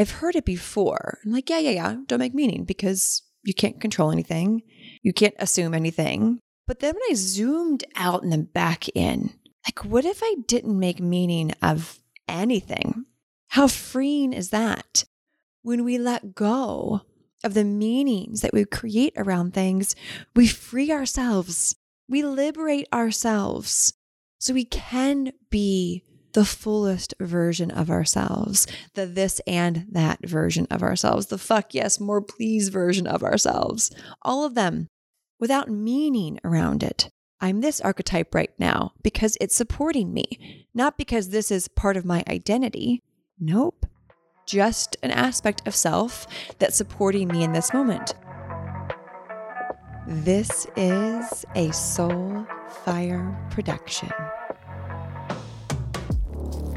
I've heard it before. I'm like, yeah, yeah, yeah. Don't make meaning because you can't control anything. You can't assume anything. But then when I zoomed out and then back in, like, what if I didn't make meaning of anything? How freeing is that? When we let go of the meanings that we create around things, we free ourselves, we liberate ourselves so we can be the fullest version of ourselves, the this and that version of ourselves, the fuck yes, more please version of ourselves, all of them without meaning around it. I'm this archetype right now because it's supporting me, not because this is part of my identity. Nope. Just an aspect of self that's supporting me in this moment. This is a Soul Fire production.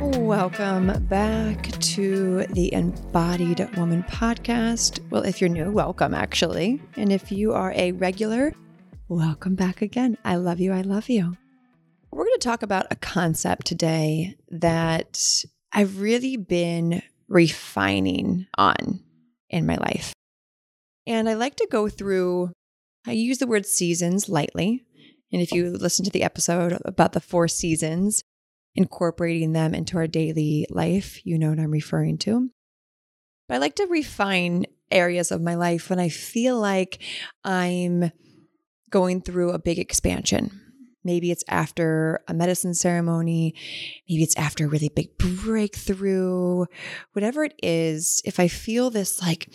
Welcome back to the Embodied Woman podcast. Well, if you're new, welcome actually. And if you are a regular, welcome back again. I love you. I love you. We're going to talk about a concept today that I've really been refining on in my life. And I like to go through, I use the word seasons lightly. And if you listen to the episode about the four seasons, incorporating them into our daily life. You know what I'm referring to. But I like to refine areas of my life when I feel like I'm going through a big expansion. Maybe it's after a medicine ceremony. Maybe it's after a really big breakthrough. Whatever it is, if I feel this like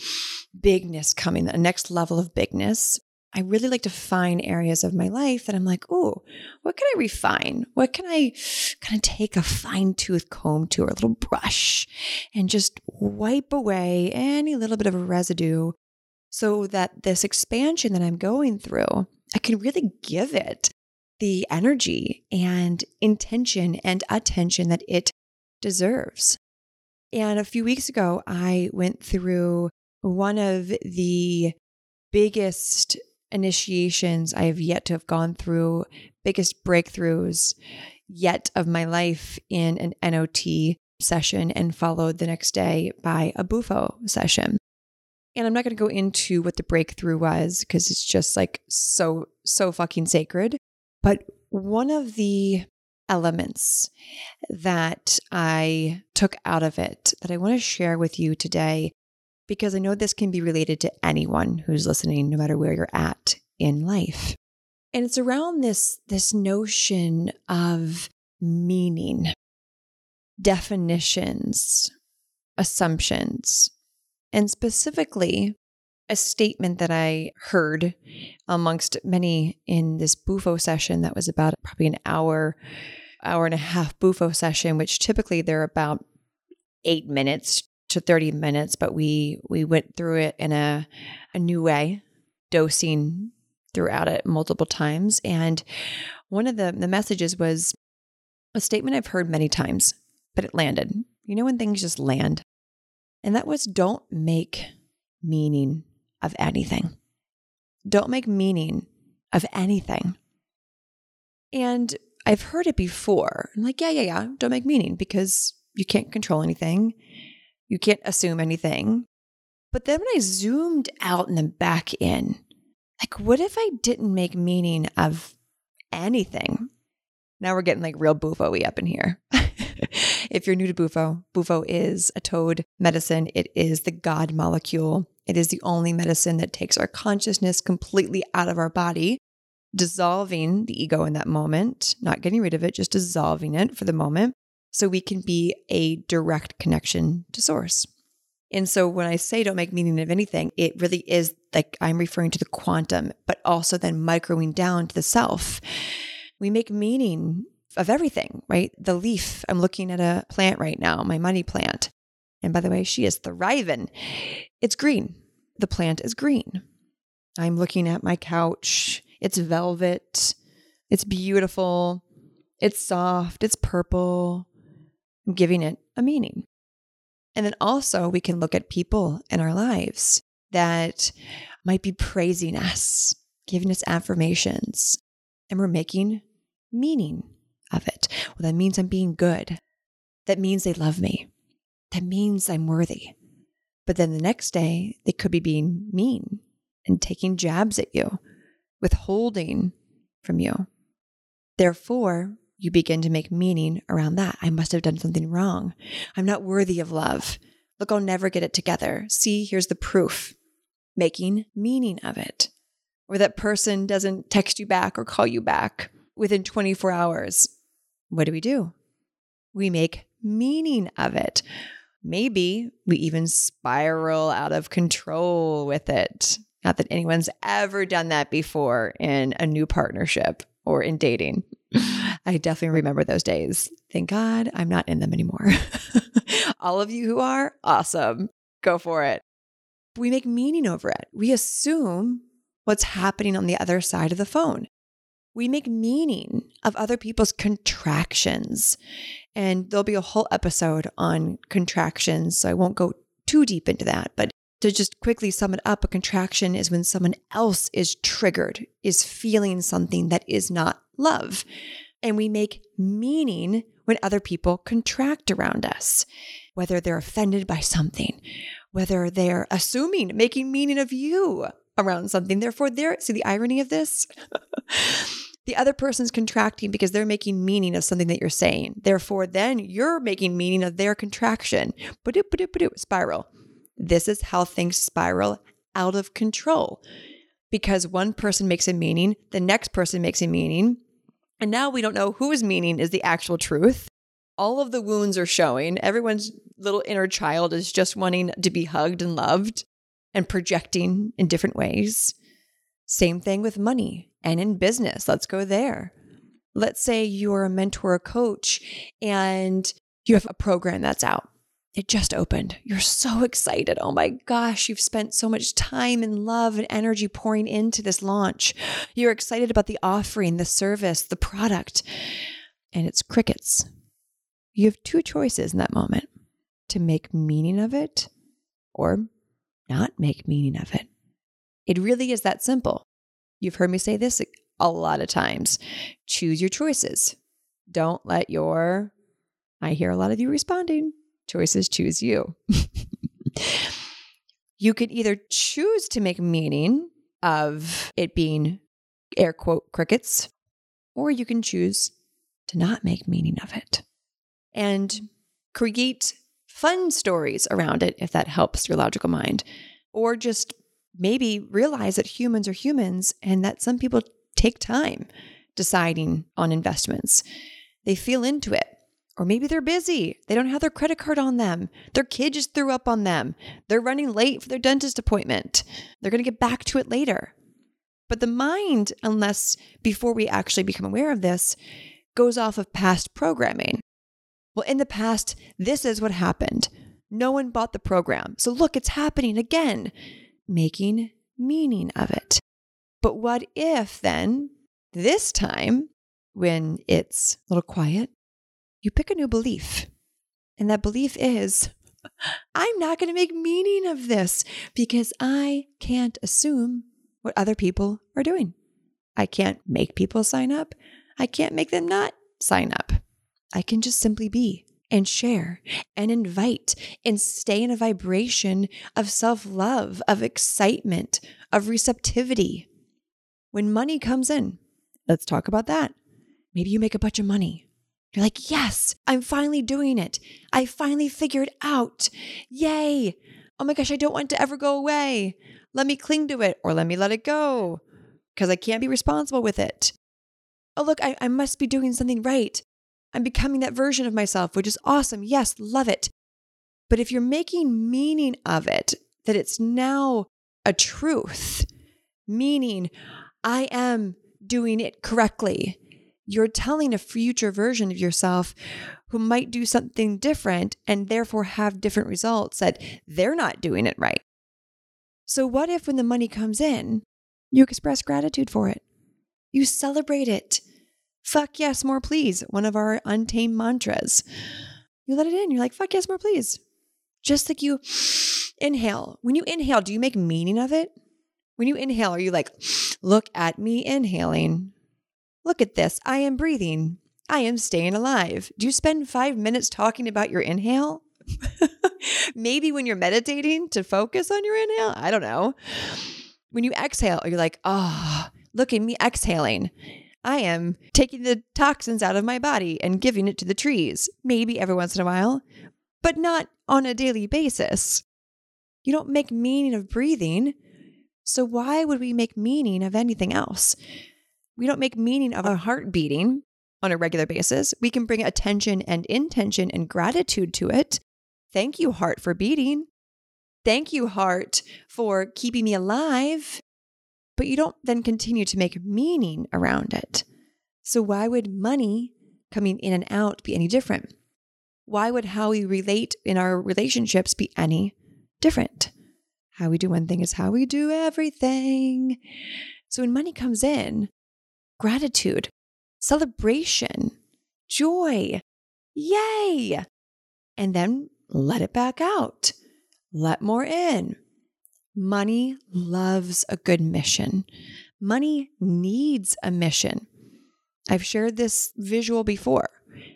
bigness coming, the next level of bigness, I really like to find areas of my life that I'm like, oh, what can I refine? What can I kind of take a fine tooth comb to or a little brush and just wipe away any little bit of a residue so that this expansion that I'm going through, I can really give it the energy and intention and attention that it deserves. And a few weeks ago, I went through one of the biggest initiations I have yet to have gone through, biggest breakthroughs yet of my life in an NOT session, and followed the next day by a Bufo session. And I'm not going to go into what the breakthrough was because it's just like so, so fucking sacred. But one of the elements that I took out of it that I want to share with you today because I know this can be related to anyone who's listening, no matter where you're at in life. And it's around this, this notion of meaning, definitions, assumptions, and specifically a statement that I heard amongst many in this Bufo session that was about probably an hour, hour and a half Bufo session, which typically they're about eight minutes to 30 minutes, but we we went through it in a a new way, dosing throughout it multiple times. And one of the the messages was a statement I've heard many times, but it landed. You know when things just land? And that was don't make meaning of anything. Don't make meaning of anything. And I've heard it before. I'm like, yeah, yeah, yeah. Don't make meaning because you can't control anything. You can't assume anything. But then when I zoomed out and then back in, like, what if I didn't make meaning of anything? Now we're getting like real bufo up in here. if you're new to bufo, bufo is a toad medicine. It is the God molecule. It is the only medicine that takes our consciousness completely out of our body, dissolving the ego in that moment, not getting rid of it, just dissolving it for the moment so we can be a direct connection to source. And so when I say don't make meaning of anything, it really is like I'm referring to the quantum, but also then microing down to the self. We make meaning of everything, right? The leaf, I'm looking at a plant right now, my money plant. And by the way, she is thriving. It's green. The plant is green. I'm looking at my couch. It's velvet. It's beautiful. It's soft. It's purple giving it a meaning. And then also, we can look at people in our lives that might be praising us, giving us affirmations, and we're making meaning of it. Well, that means I'm being good. That means they love me. That means I'm worthy. But then the next day, they could be being mean and taking jabs at you, withholding from you. Therefore, you begin to make meaning around that. I must have done something wrong. I'm not worthy of love. Look, I'll never get it together. See, here's the proof. Making meaning of it. Or that person doesn't text you back or call you back within 24 hours. What do we do? We make meaning of it. Maybe we even spiral out of control with it. Not that anyone's ever done that before in a new partnership or in dating. I definitely remember those days. Thank God I'm not in them anymore. All of you who are, awesome. Go for it. We make meaning over it. We assume what's happening on the other side of the phone. We make meaning of other people's contractions. And there'll be a whole episode on contractions. So I won't go too deep into that. But to just quickly sum it up, a contraction is when someone else is triggered, is feeling something that is not love. And we make meaning when other people contract around us, whether they're offended by something, whether they're assuming, making meaning of you around something. Therefore, they're, see the irony of this? the other person's contracting because they're making meaning of something that you're saying. Therefore, then you're making meaning of their contraction. Spiral. This is how things spiral out of control because one person makes a meaning, the next person makes a meaning, and now we don't know whose meaning is the actual truth. All of the wounds are showing. Everyone's little inner child is just wanting to be hugged and loved and projecting in different ways. Same thing with money and in business. Let's go there. Let's say you're a mentor or coach and you have a program that's out. It just opened. You're so excited. Oh my gosh, you've spent so much time and love and energy pouring into this launch. You're excited about the offering, the service, the product, and it's crickets. You have two choices in that moment to make meaning of it or not make meaning of it. It really is that simple. You've heard me say this a lot of times. Choose your choices. Don't let your, I hear a lot of you responding, choices choose you. you could either choose to make meaning of it being air quote crickets, or you can choose to not make meaning of it and create fun stories around it if that helps your logical mind, or just maybe realize that humans are humans and that some people take time deciding on investments. They feel into it. Or maybe they're busy. They don't have their credit card on them. Their kid just threw up on them. They're running late for their dentist appointment. They're going to get back to it later. But the mind, unless before we actually become aware of this, goes off of past programming. Well, in the past, this is what happened. No one bought the program. So look, it's happening again making meaning of it. But what if then, this time, when it's a little quiet, you pick a new belief? And that belief is, I'm not going to make meaning of this because I can't assume what other people are doing. I can't make people sign up. I can't make them not sign up. I can just simply be and share and invite and stay in a vibration of self love, of excitement, of receptivity. When money comes in, let's talk about that. Maybe you make a bunch of money. You're like, yes, I'm finally doing it. I finally figured out. Yay. Oh my gosh, I don't want to ever go away. Let me cling to it or let me let it go because I can't be responsible with it. Oh, look, I, I must be doing something right. I'm becoming that version of myself, which is awesome. Yes, love it. But if you're making meaning of it, that it's now a truth, meaning I am doing it correctly, you're telling a future version of yourself who might do something different and therefore have different results that they're not doing it right. So, what if when the money comes in, you express gratitude for it? You celebrate it. Fuck yes, more please. One of our untamed mantras. You let it in. You're like, fuck yes, more please. Just like you inhale. When you inhale, do you make meaning of it? When you inhale, are you like, look at me inhaling? Look at this. I am breathing. I am staying alive. Do you spend five minutes talking about your inhale? Maybe when you're meditating to focus on your inhale. I don't know. When you exhale, you're like, oh, look at me exhaling. I am taking the toxins out of my body and giving it to the trees, maybe every once in a while, but not on a daily basis. You don't make meaning of breathing. So why would we make meaning of anything else? We don't make meaning of our heart beating on a regular basis. We can bring attention and intention and gratitude to it. Thank you, heart, for beating. Thank you, heart, for keeping me alive. But you don't then continue to make meaning around it. So, why would money coming in and out be any different? Why would how we relate in our relationships be any different? How we do one thing is how we do everything. So, when money comes in, gratitude, celebration, joy, yay. And then let it back out, let more in. Money loves a good mission. Money needs a mission. I've shared this visual before.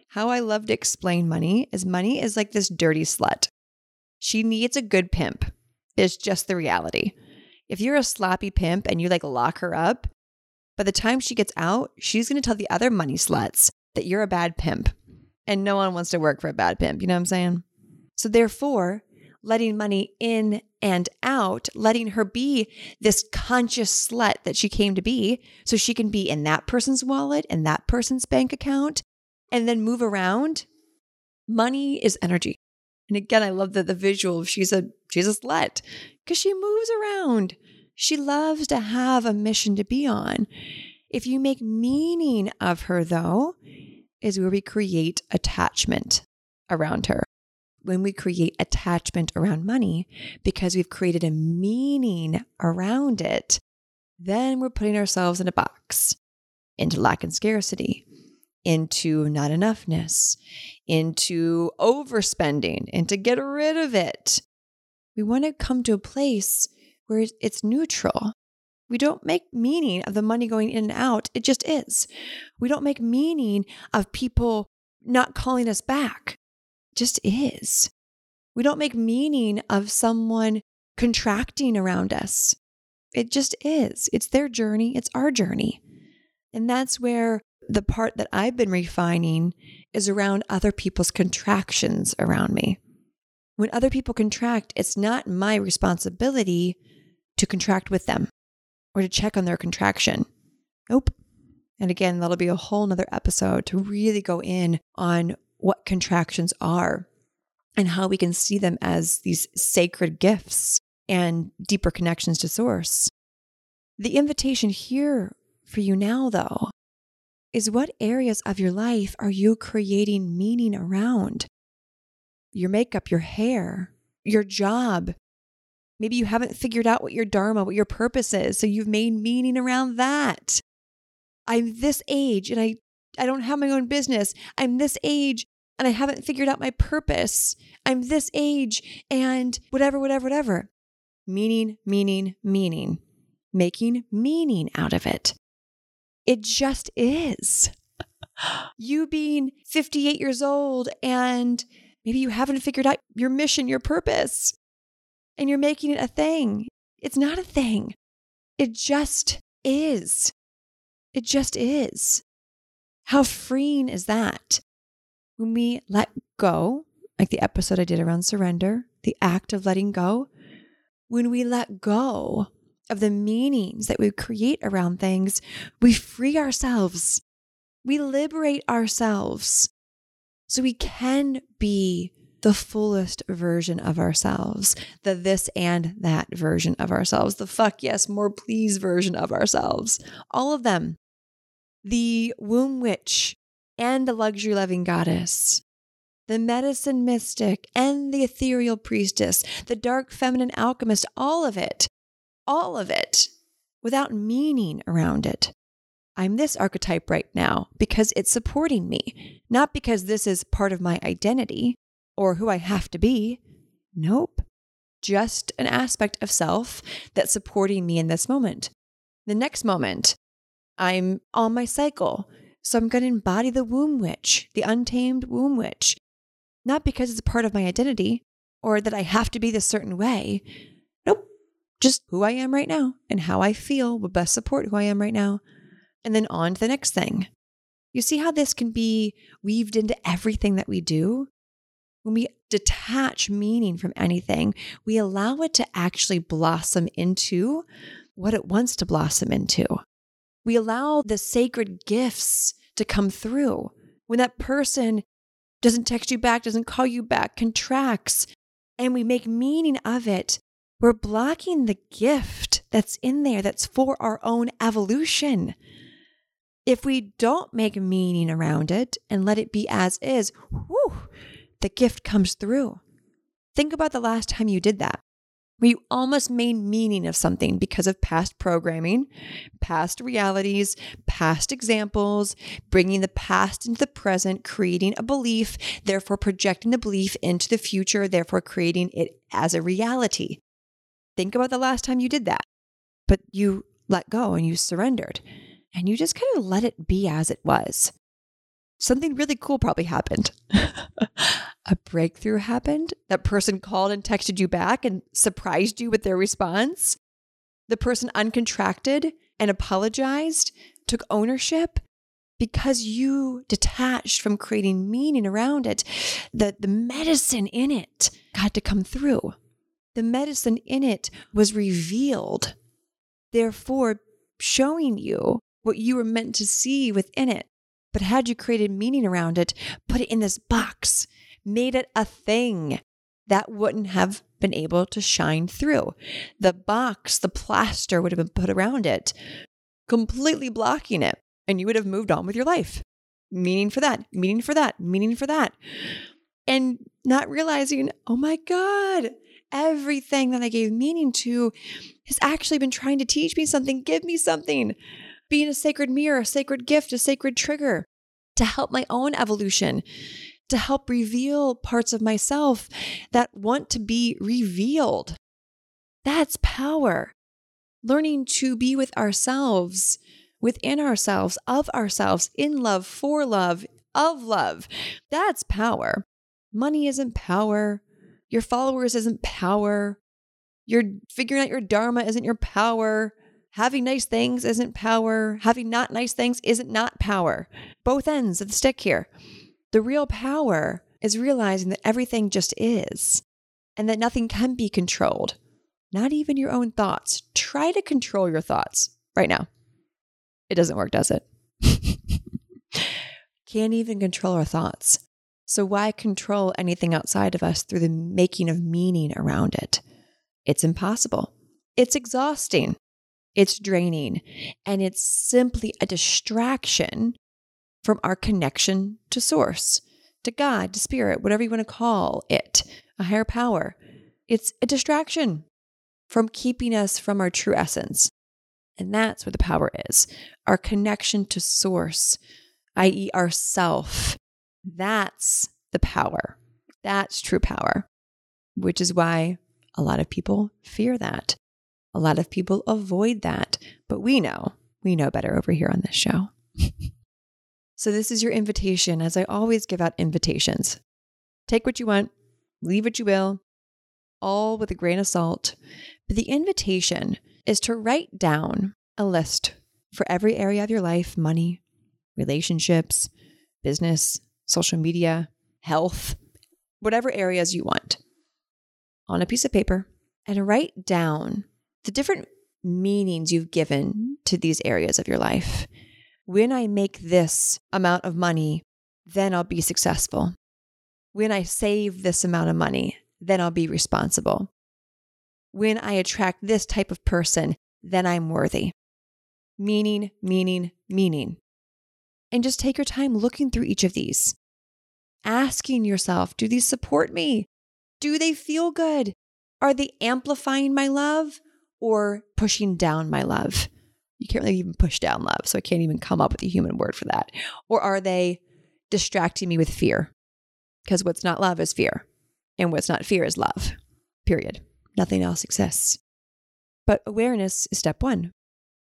How I love to explain money is money is like this dirty slut. She needs a good pimp. It's just the reality. If you're a sloppy pimp and you like lock her up, by the time she gets out, she's going to tell the other money sluts that you're a bad pimp. And no one wants to work for a bad pimp. You know what I'm saying? So, therefore, letting money in and out, letting her be this conscious slut that she came to be, so she can be in that person's wallet and that person's bank account and then move around. Money is energy. And again, I love that the visual of she's a she's a slut because she moves around. She loves to have a mission to be on. If you make meaning of her, though, is where we create attachment around her. When we create attachment around money, because we've created a meaning around it, then we're putting ourselves in a box into lack and scarcity, into not enoughness, into overspending, and to get rid of it. We want to come to a place where it's neutral. We don't make meaning of the money going in and out. It just is. We don't make meaning of people not calling us back. It just is. We don't make meaning of someone contracting around us. It just is. It's their journey, it's our journey. And that's where the part that I've been refining is around other people's contractions around me. When other people contract, it's not my responsibility to contract with them or to check on their contraction. Nope. And again, that'll be a whole nother episode to really go in on what contractions are and how we can see them as these sacred gifts and deeper connections to source. The invitation here for you now, though, is what areas of your life are you creating meaning around? Your makeup, your hair, your job, Maybe you haven't figured out what your dharma, what your purpose is. So you've made meaning around that. I'm this age and I, I don't have my own business. I'm this age and I haven't figured out my purpose. I'm this age and whatever, whatever, whatever. Meaning, meaning, meaning. Making meaning out of it. It just is. you being 58 years old and maybe you haven't figured out your mission, your purpose and you're making it a thing. It's not a thing. It just is. It just is. How freeing is that? When we let go, like the episode I did around surrender, the act of letting go, when we let go of the meanings that we create around things, we free ourselves. We liberate ourselves so we can be the fullest version of ourselves, the this and that version of ourselves, the fuck yes, more please version of ourselves, all of them. The womb witch and the luxury loving goddess, the medicine mystic and the ethereal priestess, the dark feminine alchemist, all of it, all of it, without meaning around it. I'm this archetype right now because it's supporting me, not because this is part of my identity or who I have to be. Nope. Just an aspect of self that's supporting me in this moment. The next moment, I'm on my cycle. So I'm going to embody the womb witch, the untamed womb witch. not because it's a part of my identity or that I have to be this certain way. Nope. Just who I am right now and how I feel will best support who I am right now. And then on to the next thing. You see how this can be weaved into everything that we do? When we detach meaning from anything, we allow it to actually blossom into what it wants to blossom into. We allow the sacred gifts to come through. When that person doesn't text you back, doesn't call you back, contracts, and we make meaning of it, we're blocking the gift that's in there that's for our own evolution. If we don't make meaning around it and let it be as is, whew, the gift comes through. Think about the last time you did that where you almost made meaning of something because of past programming, past realities, past examples, bringing the past into the present, creating a belief, therefore projecting the belief into the future, therefore creating it as a reality. Think about the last time you did that, but you let go and you surrendered and you just kind of let it be as it was. Something really cool probably happened. a breakthrough happened. That person called and texted you back and surprised you with their response. The person uncontracted and apologized, took ownership because you detached from creating meaning around it. The, the medicine in it had to come through. The medicine in it was revealed, therefore, showing you what you were meant to see within it. But had you created meaning around it, put it in this box, made it a thing that wouldn't have been able to shine through. The box, the plaster would have been put around it, completely blocking it, and you would have moved on with your life. Meaning for that, meaning for that, meaning for that. And not realizing, oh my God, everything that I gave meaning to has actually been trying to teach me something, give me something. Being a sacred mirror, a sacred gift, a sacred trigger to help my own evolution to help reveal parts of myself that want to be revealed. That's power. Learning to be with ourselves, within ourselves, of ourselves, in love, for love, of love. That's power. Money isn't power. Your followers isn't power. Your figuring out your dharma isn't your power. Having nice things isn't power. Having not nice things isn't not power. Both ends of the stick here. The real power is realizing that everything just is and that nothing can be controlled, not even your own thoughts. Try to control your thoughts right now. It doesn't work, does it? Can't even control our thoughts. So, why control anything outside of us through the making of meaning around it? It's impossible. It's exhausting. It's draining. And it's simply a distraction from our connection to source, to God, to spirit, whatever you want to call it, a higher power. It's a distraction from keeping us from our true essence. And that's where the power is our connection to source, i.e., ourself. That's the power. That's true power, which is why a lot of people fear that. A lot of people avoid that. But we know, we know better over here on this show. So, this is your invitation, as I always give out invitations. Take what you want, leave what you will, all with a grain of salt. But the invitation is to write down a list for every area of your life money, relationships, business, social media, health, whatever areas you want on a piece of paper and write down the different meanings you've given to these areas of your life when I make this amount of money, then I'll be successful. When I save this amount of money, then I'll be responsible. When I attract this type of person, then I'm worthy. Meaning, meaning, meaning. And just take your time looking through each of these, asking yourself do these support me? Do they feel good? Are they amplifying my love or pushing down my love? You can't really even push down love. So I can't even come up with a human word for that. Or are they distracting me with fear? Because what's not love is fear. And what's not fear is love, period. Nothing else exists. But awareness is step one.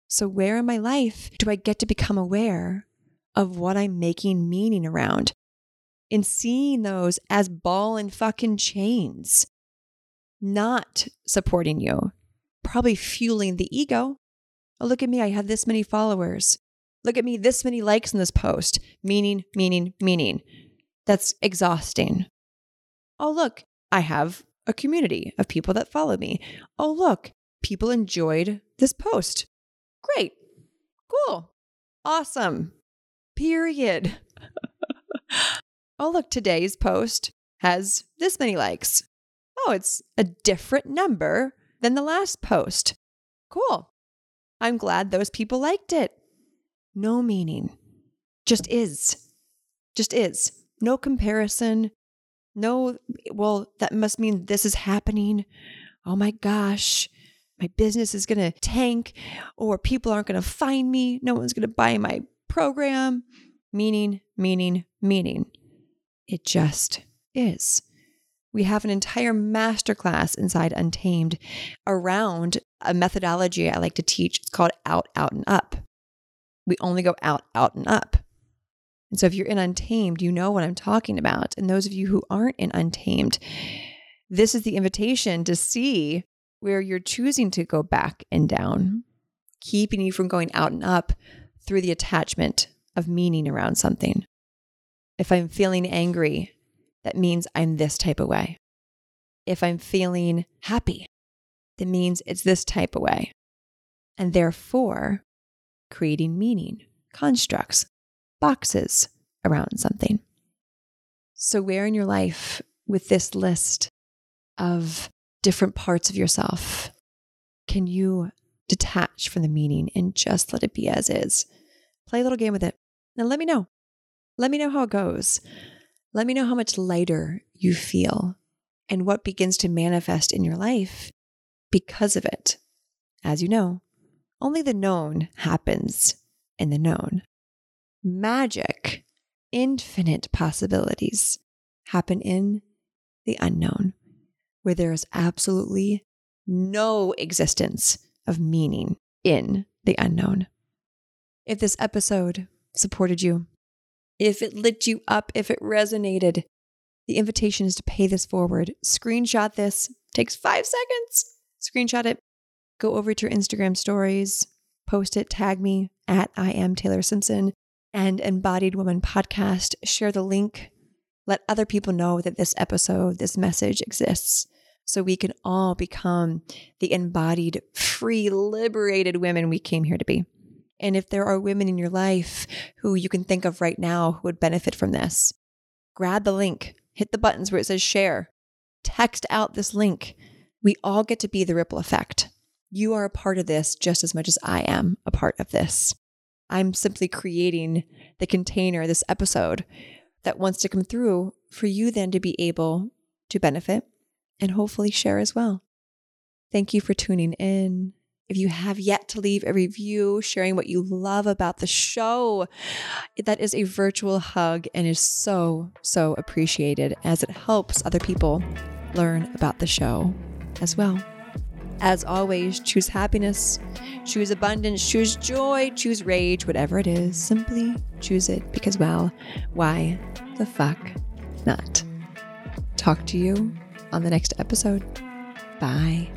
So, where in my life do I get to become aware of what I'm making meaning around? in seeing those as ball and fucking chains, not supporting you, probably fueling the ego. Oh, look at me. I have this many followers. Look at me, this many likes in this post. Meaning, meaning, meaning. That's exhausting. Oh, look, I have a community of people that follow me. Oh, look, people enjoyed this post. Great. Cool. Awesome. Period. oh, look, today's post has this many likes. Oh, it's a different number than the last post. Cool. I'm glad those people liked it. No meaning. Just is. Just is. No comparison. No, well, that must mean this is happening. Oh my gosh my business is going to tank or people aren't going to find me. No one's going to buy my program. Meaning, meaning, meaning. It just is. We have an entire masterclass inside Untamed around a methodology I like to teach. It's called out, out, and up. We only go out, out, and up. And so if you're in Untamed, you know what I'm talking about. And those of you who aren't in Untamed, this is the invitation to see where you're choosing to go back and down, keeping you from going out and up through the attachment of meaning around something. If I'm feeling angry, that means I'm this type of way. If I'm feeling happy, that means it's this type of way. And therefore, creating meaning, constructs, boxes around something. So, where in your life with this list of different parts of yourself can you detach from the meaning and just let it be as is? Play a little game with it and let me know. Let me know how it goes. Let me know how much lighter you feel and what begins to manifest in your life because of it. As you know, only the known happens in the known. Magic, infinite possibilities happen in the unknown where there is absolutely no existence of meaning in the unknown. If this episode supported you, if it lit you up, if it resonated, the invitation is to pay this forward. Screenshot this, takes five seconds. Screenshot it, go over to your Instagram stories, post it, tag me at I am Taylor Simpson and Embodied Woman Podcast. Share the link. Let other people know that this episode, this message exists so we can all become the embodied, free, liberated women we came here to be. And if there are women in your life who you can think of right now who would benefit from this, grab the link, hit the buttons where it says share, text out this link. We all get to be the ripple effect. You are a part of this just as much as I am a part of this. I'm simply creating the container, this episode that wants to come through for you then to be able to benefit and hopefully share as well. Thank you for tuning in. If you have yet to leave a review sharing what you love about the show, that is a virtual hug and is so, so appreciated as it helps other people learn about the show as well. As always, choose happiness, choose abundance, choose joy, choose rage, whatever it is. Simply choose it because, well, why the fuck not? Talk to you on the next episode. Bye.